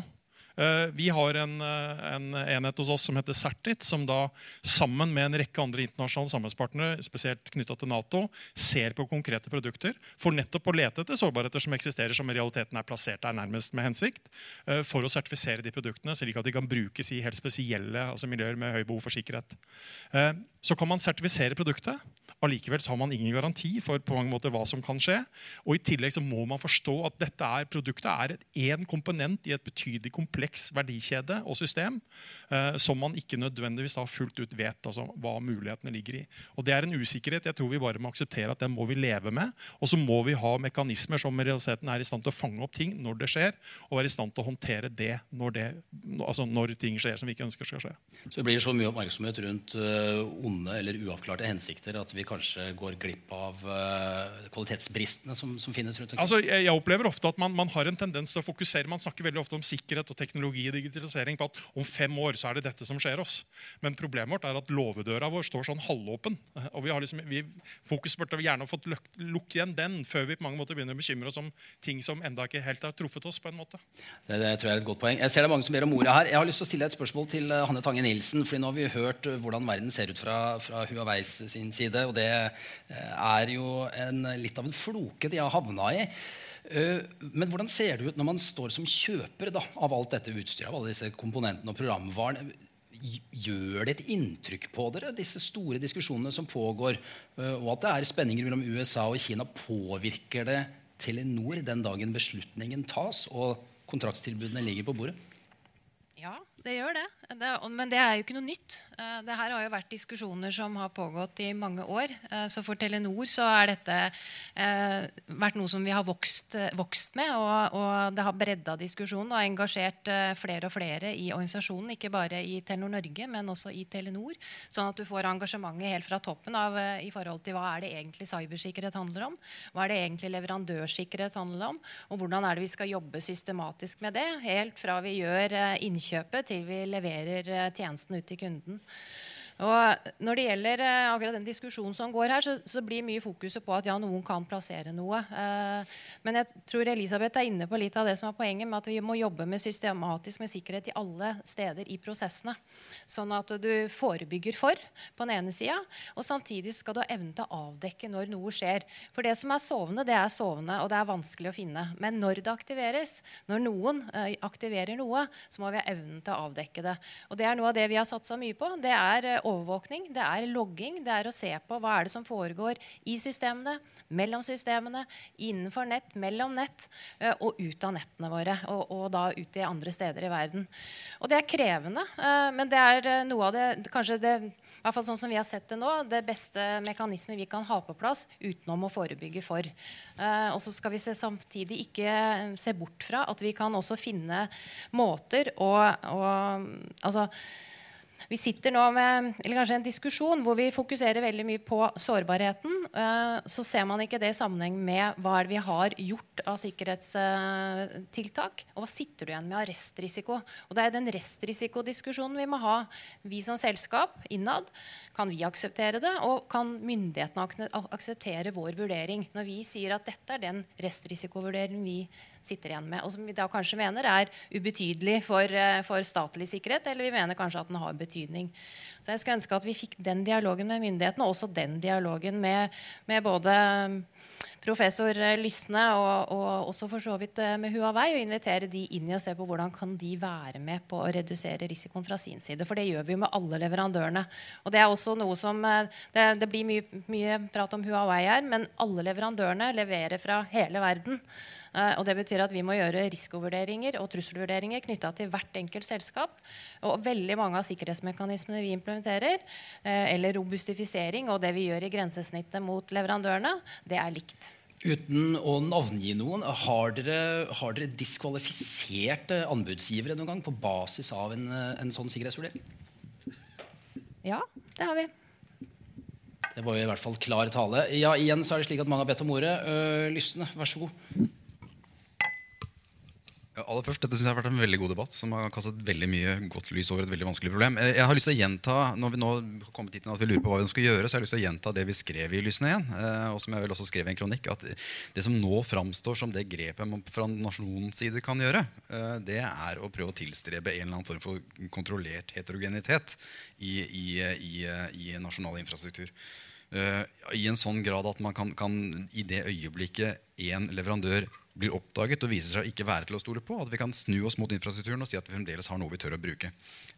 Eh, vi har en, eh, en, enhet hos oss som heter CERTIT, som da sammen med en rekke andre internasjonale samarbeidspartnere, spesielt knytta til Nato, ser på konkrete produkter for nettopp å lete etter sårbarheter som eksisterer, som i realiteten er plassert der nærmest med hensikt, eh, for å sertifisere de produktene, slik at de kan brukes i helt spesielle altså miljøer med høy behov for sikkerhet. Så kan man sertifisere produktet. Allikevel har man ingen garanti for på mange måter hva som kan skje. Og I tillegg så må man forstå at dette er, produktet er én komponent i et betydelig kompleks verdikjede og system eh, som man ikke nødvendigvis da fullt ut vet altså, hva mulighetene ligger i. Og Det er en usikkerhet jeg tror vi bare må akseptere at den må vi leve med. Og så må vi ha mekanismer som i realiteten er i stand til å fange opp ting når det skjer, og være i stand til å håndtere det når, det, altså når ting skjer som vi ikke ønsker skal skje. Så det blir så mye oppmerksomhet rundt uh, onde eller uavklarte hensikter at vi kanskje går glipp av uh, kvalitetsbristene som, som, finnes rundt omkring? Altså, jeg, jeg, opplever ofte at man, man, har en tendens til å fokusere Man snakker veldig ofte om sikkerhet og teknologi og digitalisering på at om fem år så er det dette som skjer oss. Men problemet vårt er at låvedøra vår står sånn halvåpen. og vi har liksom, vi, Fokus burde gjerne fått lukket igjen den før vi på mange måter begynner å bekymre oss om ting som enda ikke helt har truffet oss. på en måte. Det, det tror jeg er et godt poeng. Jeg ser det er mange som ber om ordet her. Jeg har lyst til å stille et spørsmål til eh, Hanne Tange Nilsen. fordi nå har vi hørt eh, hvordan verden ser ut fra, fra Huaweis sin side. og det eh, er jo en, litt av en floke de har havna i. Eh, men hvordan ser det ut når man står som kjøper da, av alt dette utstyret, av alle disse komponentene og programvaren? Gjør det et inntrykk på dere, disse store diskusjonene som pågår, eh, og at det er spenninger mellom USA og Kina? Påvirker det Telenor den dagen beslutningen tas og kontraktstilbudene ligger på bordet? Ja, det gjør det. det. Men det er jo ikke noe nytt. Eh, det her har jo vært diskusjoner som har pågått i mange år. Eh, så for Telenor så er dette eh, vært noe som vi har vokst, vokst med. Og, og, det har bredda diskusjonen og engasjert flere og flere i organisasjonen. Ikke bare i Telenor Norge, men også i Telenor. Sånn at du får engasjementet helt fra toppen av i forhold til hva er det egentlig cybersikkerhet handler om. Hva er det egentlig leverandørsikkerhet handler om, og hvordan er det vi skal jobbe systematisk med det. Helt fra vi gjør innkjøpet til vi leverer tjenesten ut til kunden. Og når det gjelder eh, akkurat den diskusjonen som går her, så, så, blir mye fokuset på at ja, noen kan plassere noe. Eh, men jeg tror Elisabeth er inne på litt av det som er poenget med at vi må jobbe med systematisk med sikkerhet i alle steder i prosessene. Sånn at du forebygger for på den ene sida, og samtidig skal du ha evnen til å avdekke når noe skjer. For det som er sovende, det er sovende, og det er vanskelig å finne. Men når det aktiveres, når noen eh, aktiverer noe, så må vi ha evnen til å avdekke det. Og det er noe av det vi har satsa mye på. Det er overvåkning, det er logging. Det er å se på hva er det som foregår i systemene, mellom systemene, innenfor nett, mellom nett eh, og ut av nettene våre. Og, og da ut i andre steder i verden. Og det er krevende, eh, men det er eh, noe av det kanskje det, i hvert fall sånn som vi har sett det nå, det beste mekanismet vi kan ha på plass utenom å forebygge for. Og så skal vi se, samtidig ikke se bort fra at vi kan også finne måter å, å altså, vi sitter nå med en diskusjon hvor vi fokuserer veldig mye på sårbarheten. Eh, så ser man ikke det i sammenheng med hva vi har gjort av sikkerhetstiltak. Og hva sitter du igjen med av restrisiko? Og det er den restrisikodiskusjonen vi må ha, vi som selskap innad. Kan vi akseptere det, og kan myndighetene akseptere vår vurdering? Når vi sier at dette er den restrisikovurderingen vi sitter igjen med, og som vi da kanskje mener er ubetydelig for, eh, for statlig sikkerhet, eller vi mener kanskje at den har betydning. Så jeg skulle ønske at vi fikk den dialogen med myndighetene, og også den dialogen med, med både professor eh, Lysne og, og, også for så vidt eh, med Huawei og invitere de inn i å se på hvordan kan de være med på å redusere risikoen fra sin side. For det gjør vi jo med alle leverandørene. Og det er også noe som eh, Det, det blir mye, mye, prat om Huawei her, men alle leverandørene leverer fra hele verden. Og det betyr at vi må gjøre risikovurderinger og trusselvurderinger knytta til hvert enkelt selskap. Og veldig mange av sikkerhetsmekanismene vi implementerer, eller robustifisering og det vi gjør i grensesnittet mot leverandørene, det er likt. Uten å navngi noen, har dere, har dere diskvalifisert eh, anbudsgivere noen gang på basis av en, eh, en sånn sikkerhetsvurdering? Ja, det har vi. Det var jo i hvert fall klar tale. Ja, igjen så er det slik at Mange har bedt om ordet. Uh, Lysne, vær så god. Aller først, Dette synes jeg har vært en veldig god debatt som har kastet veldig mye godt lys over et veldig vanskelig problem. Eh, jeg har lyst til å gjenta når vi nå har kommet dit at vi lurer på hva vi skal gjøre, så jeg har lyst til å gjenta det vi skrev i Lysene igjen. Eh, og som jeg vel også skrev i en kronikk, at Det som nå framstår som det grepet man fra nasjonens side kan gjøre, det er å prøve å tilstrebe en eller annen form for kontrollert heterogenitet i, i, i, i nasjonal infrastruktur. I en sånn grad at man kan, kan i det øyeblikket én leverandør blir oppdaget og viser seg å ikke være til å stole på. At vi kan snu oss mot infrastrukturen og si at vi fremdeles har noe vi tør å bruke.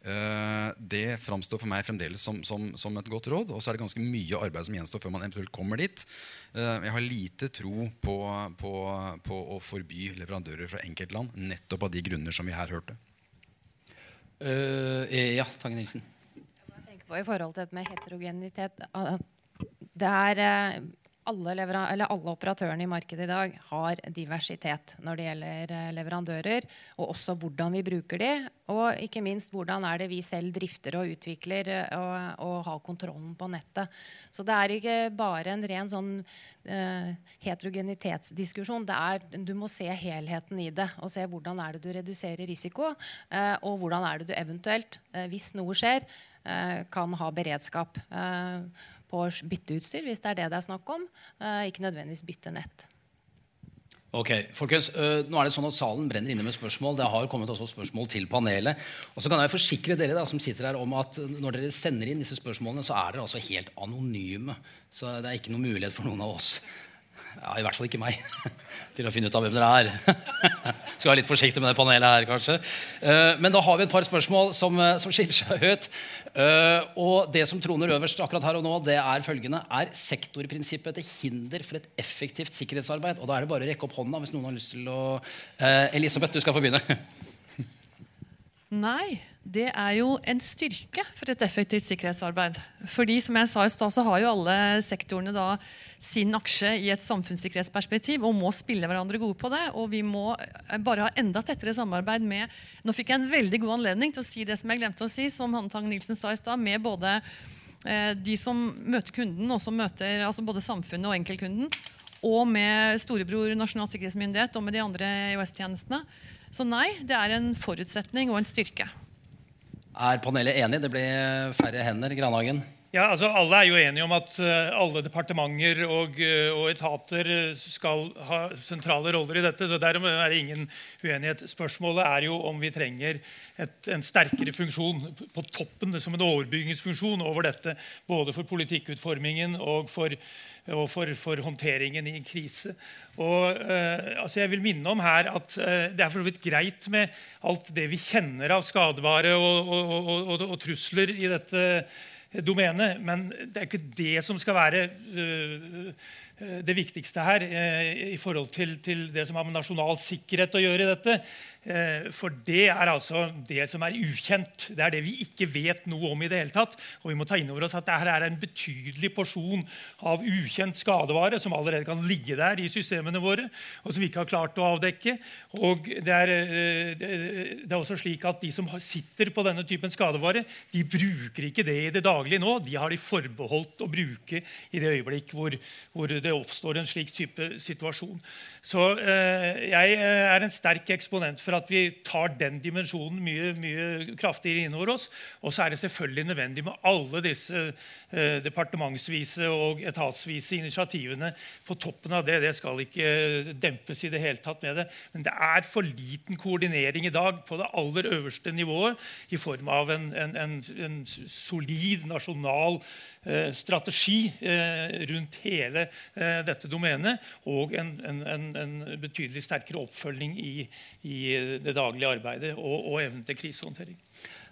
Uh, det framstår for meg fremdeles som, som, som, et godt råd. Og så er det ganske mye arbeid som gjenstår før man eventuelt kommer dit. Uh, jeg har lite tro på, på, på, å forby leverandører fra enkeltland nettopp av de grunner som vi her hørte. Uh, ja, Tange Nilsen. Jeg tenker på i forhold til dette med heterogenitet det er alle, alle, operatørene i markedet i dag har diversitet når det gjelder eh, leverandører, og også hvordan vi bruker de, og ikke minst hvordan er det vi selv drifter og utvikler eh, og, og har kontrollen på nettet. Så det er ikke bare en ren sånn uh, heterogenitetsdiskusjon. Det er, du må se helheten i det, og se hvordan er det du reduserer risiko, uh, og hvordan er det du eventuelt, uh, hvis noe skjer, kan ha beredskap. Uh, på å bytte utstyr, hvis det er det det er snakk om. Eh, ikke nødvendigvis bytte nett. Ok, folkens, øh, nå er det sånn at Salen brenner inne med spørsmål. Det har kommet også spørsmål til panelet. Og så kan jeg forsikre dere da, som sitter her om at når dere sender inn disse spørsmålene, så er dere altså helt anonyme. Så det er ikke noen mulighet for noen av oss ja, I hvert fall ikke meg. [laughs] Til å finne ut av hvem dere er. [laughs] Skal være litt forsiktig med det panelet her, kanskje. Eh, men da har vi et par spørsmål som, eh, som skiller seg ut. Eh, og det som troner øverst akkurat her og nå, det er følgende. Er sektorprinsippet til hinder for et effektivt sikkerhetsarbeid? Og da er det bare å rekke opp hånda hvis noen har lyst til å Elisabeth, du skal få begynne. [laughs] Nei, det er jo en styrke for et effektivt sikkerhetsarbeid. Fordi som jeg sa i stad, så har jo alle sektorene da sin aksje i et samfunnssikkerhetsperspektiv og må spille hverandre gode på det. Og vi må eh, bare ha enda tettere samarbeid med Nå fikk jeg en veldig god anledning til å si det som jeg glemte å si, som Hanne Tang Nilsen sa i stad, med både eh, de som møter kunden, og som møter altså både samfunnet og enkeltkunden, og med storebror Nasjonal sikkerhetsmyndighet og med de andre EOS-tjenestene. Så nei, det er en forutsetning og en styrke. Er panelet enig? Det blir færre hender. Granhagen? Ja, altså Alle er jo enige om at uh, alle departementer og, uh, og, etater skal ha sentrale roller i dette. så Derom er det ingen uenighet. Spørsmålet er jo om vi trenger et, en sterkere funksjon på toppen som en overbyggingsfunksjon over dette. Både for politikkutformingen og for, og for, for håndteringen i en krise. Og eh, altså Jeg vil minne om her at det er for så vidt greit med alt det vi kjenner av skadevare og, og trusler i dette domene. Men det er ikke det som skal være øh, det viktigste her øh, i forhold til, til, det som har med nasjonal sikkerhet å gjøre i dette. Eh, for det er altså det som er ukjent. Det er det vi ikke vet noe om i det hele tatt. Og vi må ta inn over oss at dette er en betydelig porsjon av ukjent skadevare som allerede kan ligge der i systemene våre, og som vi ikke har klart å avdekke. Og det er, eh, det er også slik at de som sitter på denne typen skadevare, de bruker ikke det i det daglige nå. De har de forbeholdt å bruke i det øyeblikk hvor, hvor det oppstår en slik type situasjon. Så eh, jeg er en sterk eksponent for at vi tar den dimensjonen mye, mye kraftigere innover oss. Og så er det selvfølgelig nødvendig med alle disse eh, departementsvise og etatsvise initiativene på toppen av det. Det skal ikke dempes i det hele tatt med det. Men det er for liten koordinering i dag på det aller øverste nivået i form av en, en, en, en solid nasjonal eh, strategi eh, rundt hele eh, dette domenet og en, en, betydelig sterkere oppfølging i, i det daglige arbeidet og, og evnen til krisehåndtering.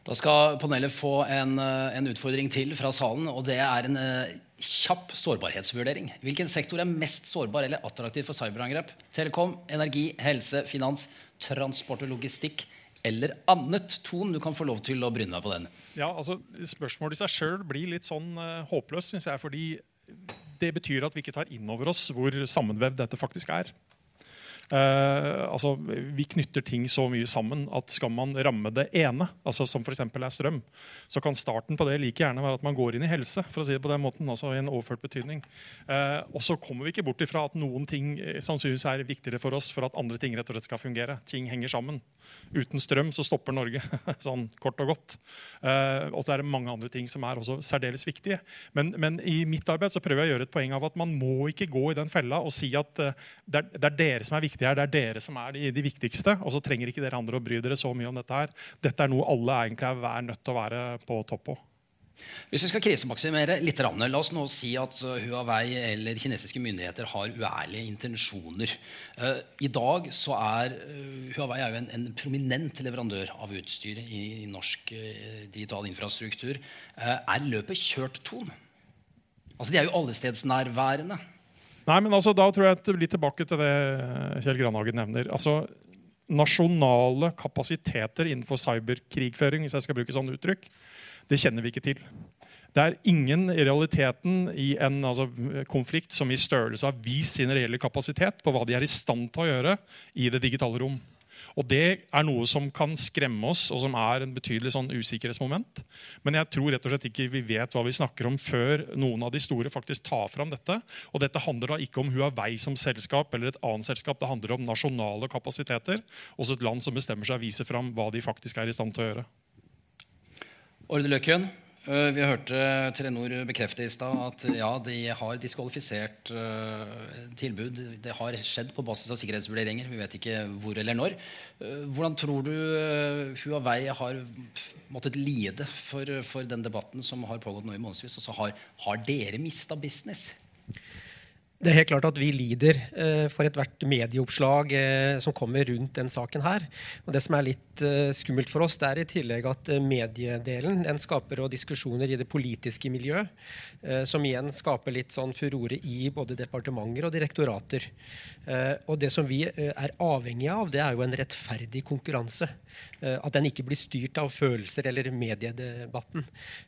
Da skal panelet få en, eh, en, utfordring til fra salen. og Det er en uh, kjapp sårbarhetsvurdering. Hvilken sektor er mest sårbar eller attraktiv for cyberangrep? Telekom, energi, helse, finans, transport og logistikk eller annet. Ton, du kan få lov til å bryne deg på den. Ja, altså Spørsmålet i seg sjøl blir litt sånn uh, håpløst, syns jeg. Fordi det betyr at vi ikke tar inn over oss hvor sammenvevd dette faktisk er. Uh, altså, vi knytter ting så mye sammen at skal man ramme det ene, altså som f.eks. er strøm, så kan starten på det like gjerne være at man går inn i helse. for å si det på den måten, altså i en overført betydning. Uh, og så kommer vi ikke bort ifra at noen ting eh, sannsynligvis er viktigere for oss for at andre ting rett og slett skal fungere. Ting henger sammen. Uten strøm så stopper Norge, [laughs] sånn kort og godt. Og det er mange andre ting som er også særdeles viktige. Men, men, i mitt arbeid så prøver jeg å gjøre et poeng av at man må ikke gå i den fella og si at det er, det er dere som er viktige viktige her. Det er dere som er de, de, viktigste. Og så trenger ikke dere andre å bry dere så mye om dette her. Dette er noe alle egentlig er nødt til å være på topp på. Hvis vi skal krisemaksimere litt, la oss nå si at uh, Huawei eller kinesiske myndigheter har uærlige intensjoner. Uh, I dag så er uh, Huawei er jo en, en, prominent leverandør av utstyr i, i norsk digital infrastruktur. Er løpet kjørt tom? Altså, De er jo allestedsnærværende. Nei, men altså, Da tror jeg at litt tilbake til det Kjell Granhagen nevner. Altså, Nasjonale kapasiteter innenfor cyberkrigføring hvis jeg skal bruke sånn uttrykk, det kjenner vi ikke til. Det er ingen i realiteten i en altså, konflikt som i størrelse har vist sin reelle kapasitet på hva de er i stand til å gjøre i det digitale rom. Og Det er noe som kan skremme oss, og som er en betydelig sånn usikkerhetsmoment. Men jeg tror rett og slett ikke vi vet hva vi snakker om før noen av de store faktisk tar fram dette. Og dette handler da ikke om Huawei som selskap eller et annet selskap. Det handler om nasjonale kapasiteter. Også et land som bestemmer seg og viser fram hva de faktisk er i stand til å gjøre. Orde Løkken, Eh, vi hørte Telenor bekrefte i stad at ja, de har diskvalifisert uh, tilbud. Det har skjedd på basis av sikkerhetsvurderinger. Vi vet ikke hvor eller når. Uh, hvordan tror du Huawei har måttet lide for, for, den debatten som har pågått nå i månedsvis? Altså, har, har dere mista business? Det er helt klart at vi lider eh, for ethvert medieoppslag eh, som kommer rundt den saken her. Og Det som er litt eh, skummelt for oss, det er i tillegg at eh, mediedelen den skaper diskusjoner i det politiske miljøet, eh, som igjen skaper litt sånn furore i både departementer og direktorater. Eh, og Det som vi er avhengig av, det er jo en rettferdig konkurranse. at den ikke blir styrt av følelser eller mediedebatten.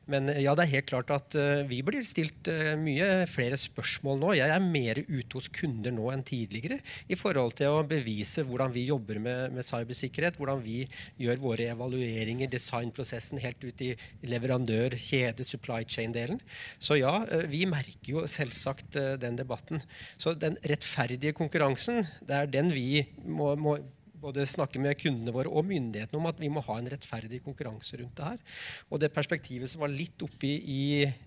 Men ja, det er helt klart at vi blir stilt mye flere spørsmål nå. Jeg er med mer ute hos kunder nå enn tidligere i forhold til å bevise hvordan vi jobber med, med cybersikkerhet, hvordan vi gjør våre evalueringer, designprosessen helt ut i leverandør, kjede, supply chain-delen. Så ja, eh, vi merker jo selvsagt eh, den debatten. Så den rettferdige konkurransen, det er den vi må, må både snakke med kundene våre og myndighetene om at vi må ha en rettferdig konkurranse rundt det her. Og det perspektivet som var litt oppi i,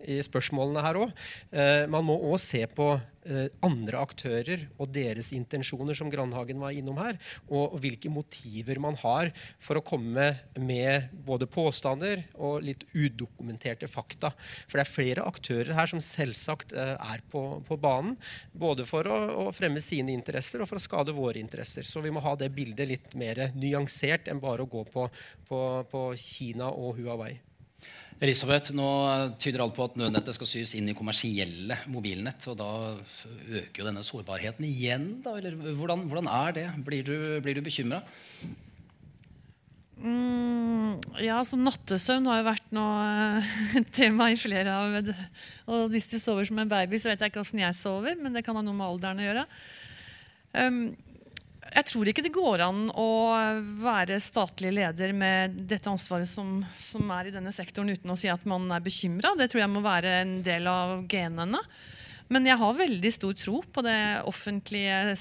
i spørsmålene her òg. Eh, man må òg se på Eh, andre aktører og deres intensjoner, som Grandhagen var innom her, og hvilke motiver man har for å komme med både påstander og litt udokumenterte fakta. For det er flere aktører her som selvsagt eh, er på, på banen, både for å, å, fremme sine interesser og for å skade våre interesser. Så vi må ha det bildet litt mer nyansert enn bare å gå på, på, på Kina og Huawei. Elisabeth, nå tyder alt på at nødnettet skal sys inn i kommersielle mobilnett. og Da øker jo denne sårbarheten igjen. Da, eller hvordan, hvordan er det? Blir du, blir du bekymra? Mm, ja, så Nattesøvn har jo vært noe eh, [laughs] tema i flere av Og hvis du sover som en baby, så vet jeg ikke åssen jeg sover, men det kan ha noe med alderen å gjøre. Um, jeg tror ikke det går an å være statlig leder med dette ansvaret som, som er i denne sektoren, uten å si at man er bekymra. Det tror jeg må være en del av genene. Men jeg har veldig stor tro på det offentlige,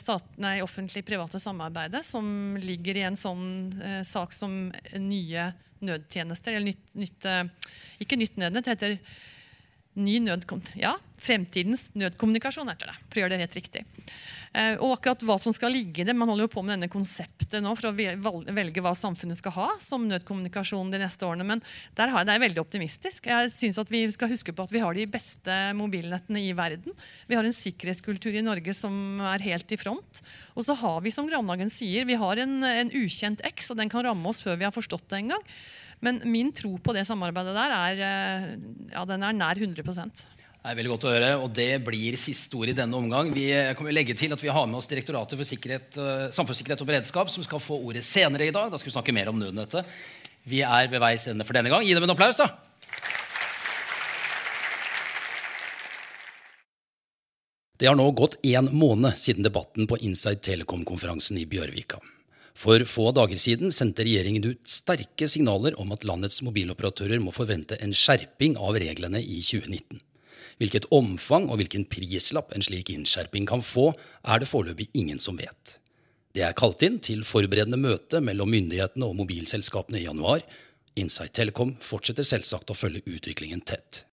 offentlig private samarbeidet som ligger i en sånn eh, sak som nye nødtjenester. Eller nytt, nytt, ikke nytt nødnett, det heter ny nødkom ja, fremtidens nødkommunikasjon, heter det. For å gjøre det helt riktig. Eh, og akkurat hva som skal ligge i det, Man holder jo på med denne konseptet nå for å velge hva samfunnet skal ha som nødkommunikasjon de neste årene. Men der er jeg veldig optimistisk. Jeg synes at Vi skal huske på at vi har de beste mobilnettene i verden. Vi har en sikkerhetskultur i Norge som er helt i front. Og så har vi, som Grandhagen sier, vi har en, en ukjent X, og den kan ramme oss før vi har forstått det engang. Men min tro på det samarbeidet der er, eh, ja, den er nær 100 det er veldig godt å høre, og Det blir siste ord i denne omgang. Vi kommer legge til at vi har med oss Direktoratet for uh, samfunnssikkerhet og beredskap, som skal få ordet senere i dag. Da skal vi snakke mer om nødnettet. Vi er ved veis ende for denne gang. Gi dem en applaus, da! Det har nå gått én måned siden debatten på Inside Telecom-konferansen i Bjørvika. For få dager siden sendte regjeringen ut sterke signaler om at landets mobiloperatører må forvente en skjerping av reglene i 2019. Hvilket omfang og hvilken prislapp en slik innskjerping kan få, er det foreløpig ingen som vet. Det er kalt inn til forberedende møte mellom myndighetene og mobilselskapene i januar. Insight Telecom fortsetter selvsagt å følge utviklingen tett.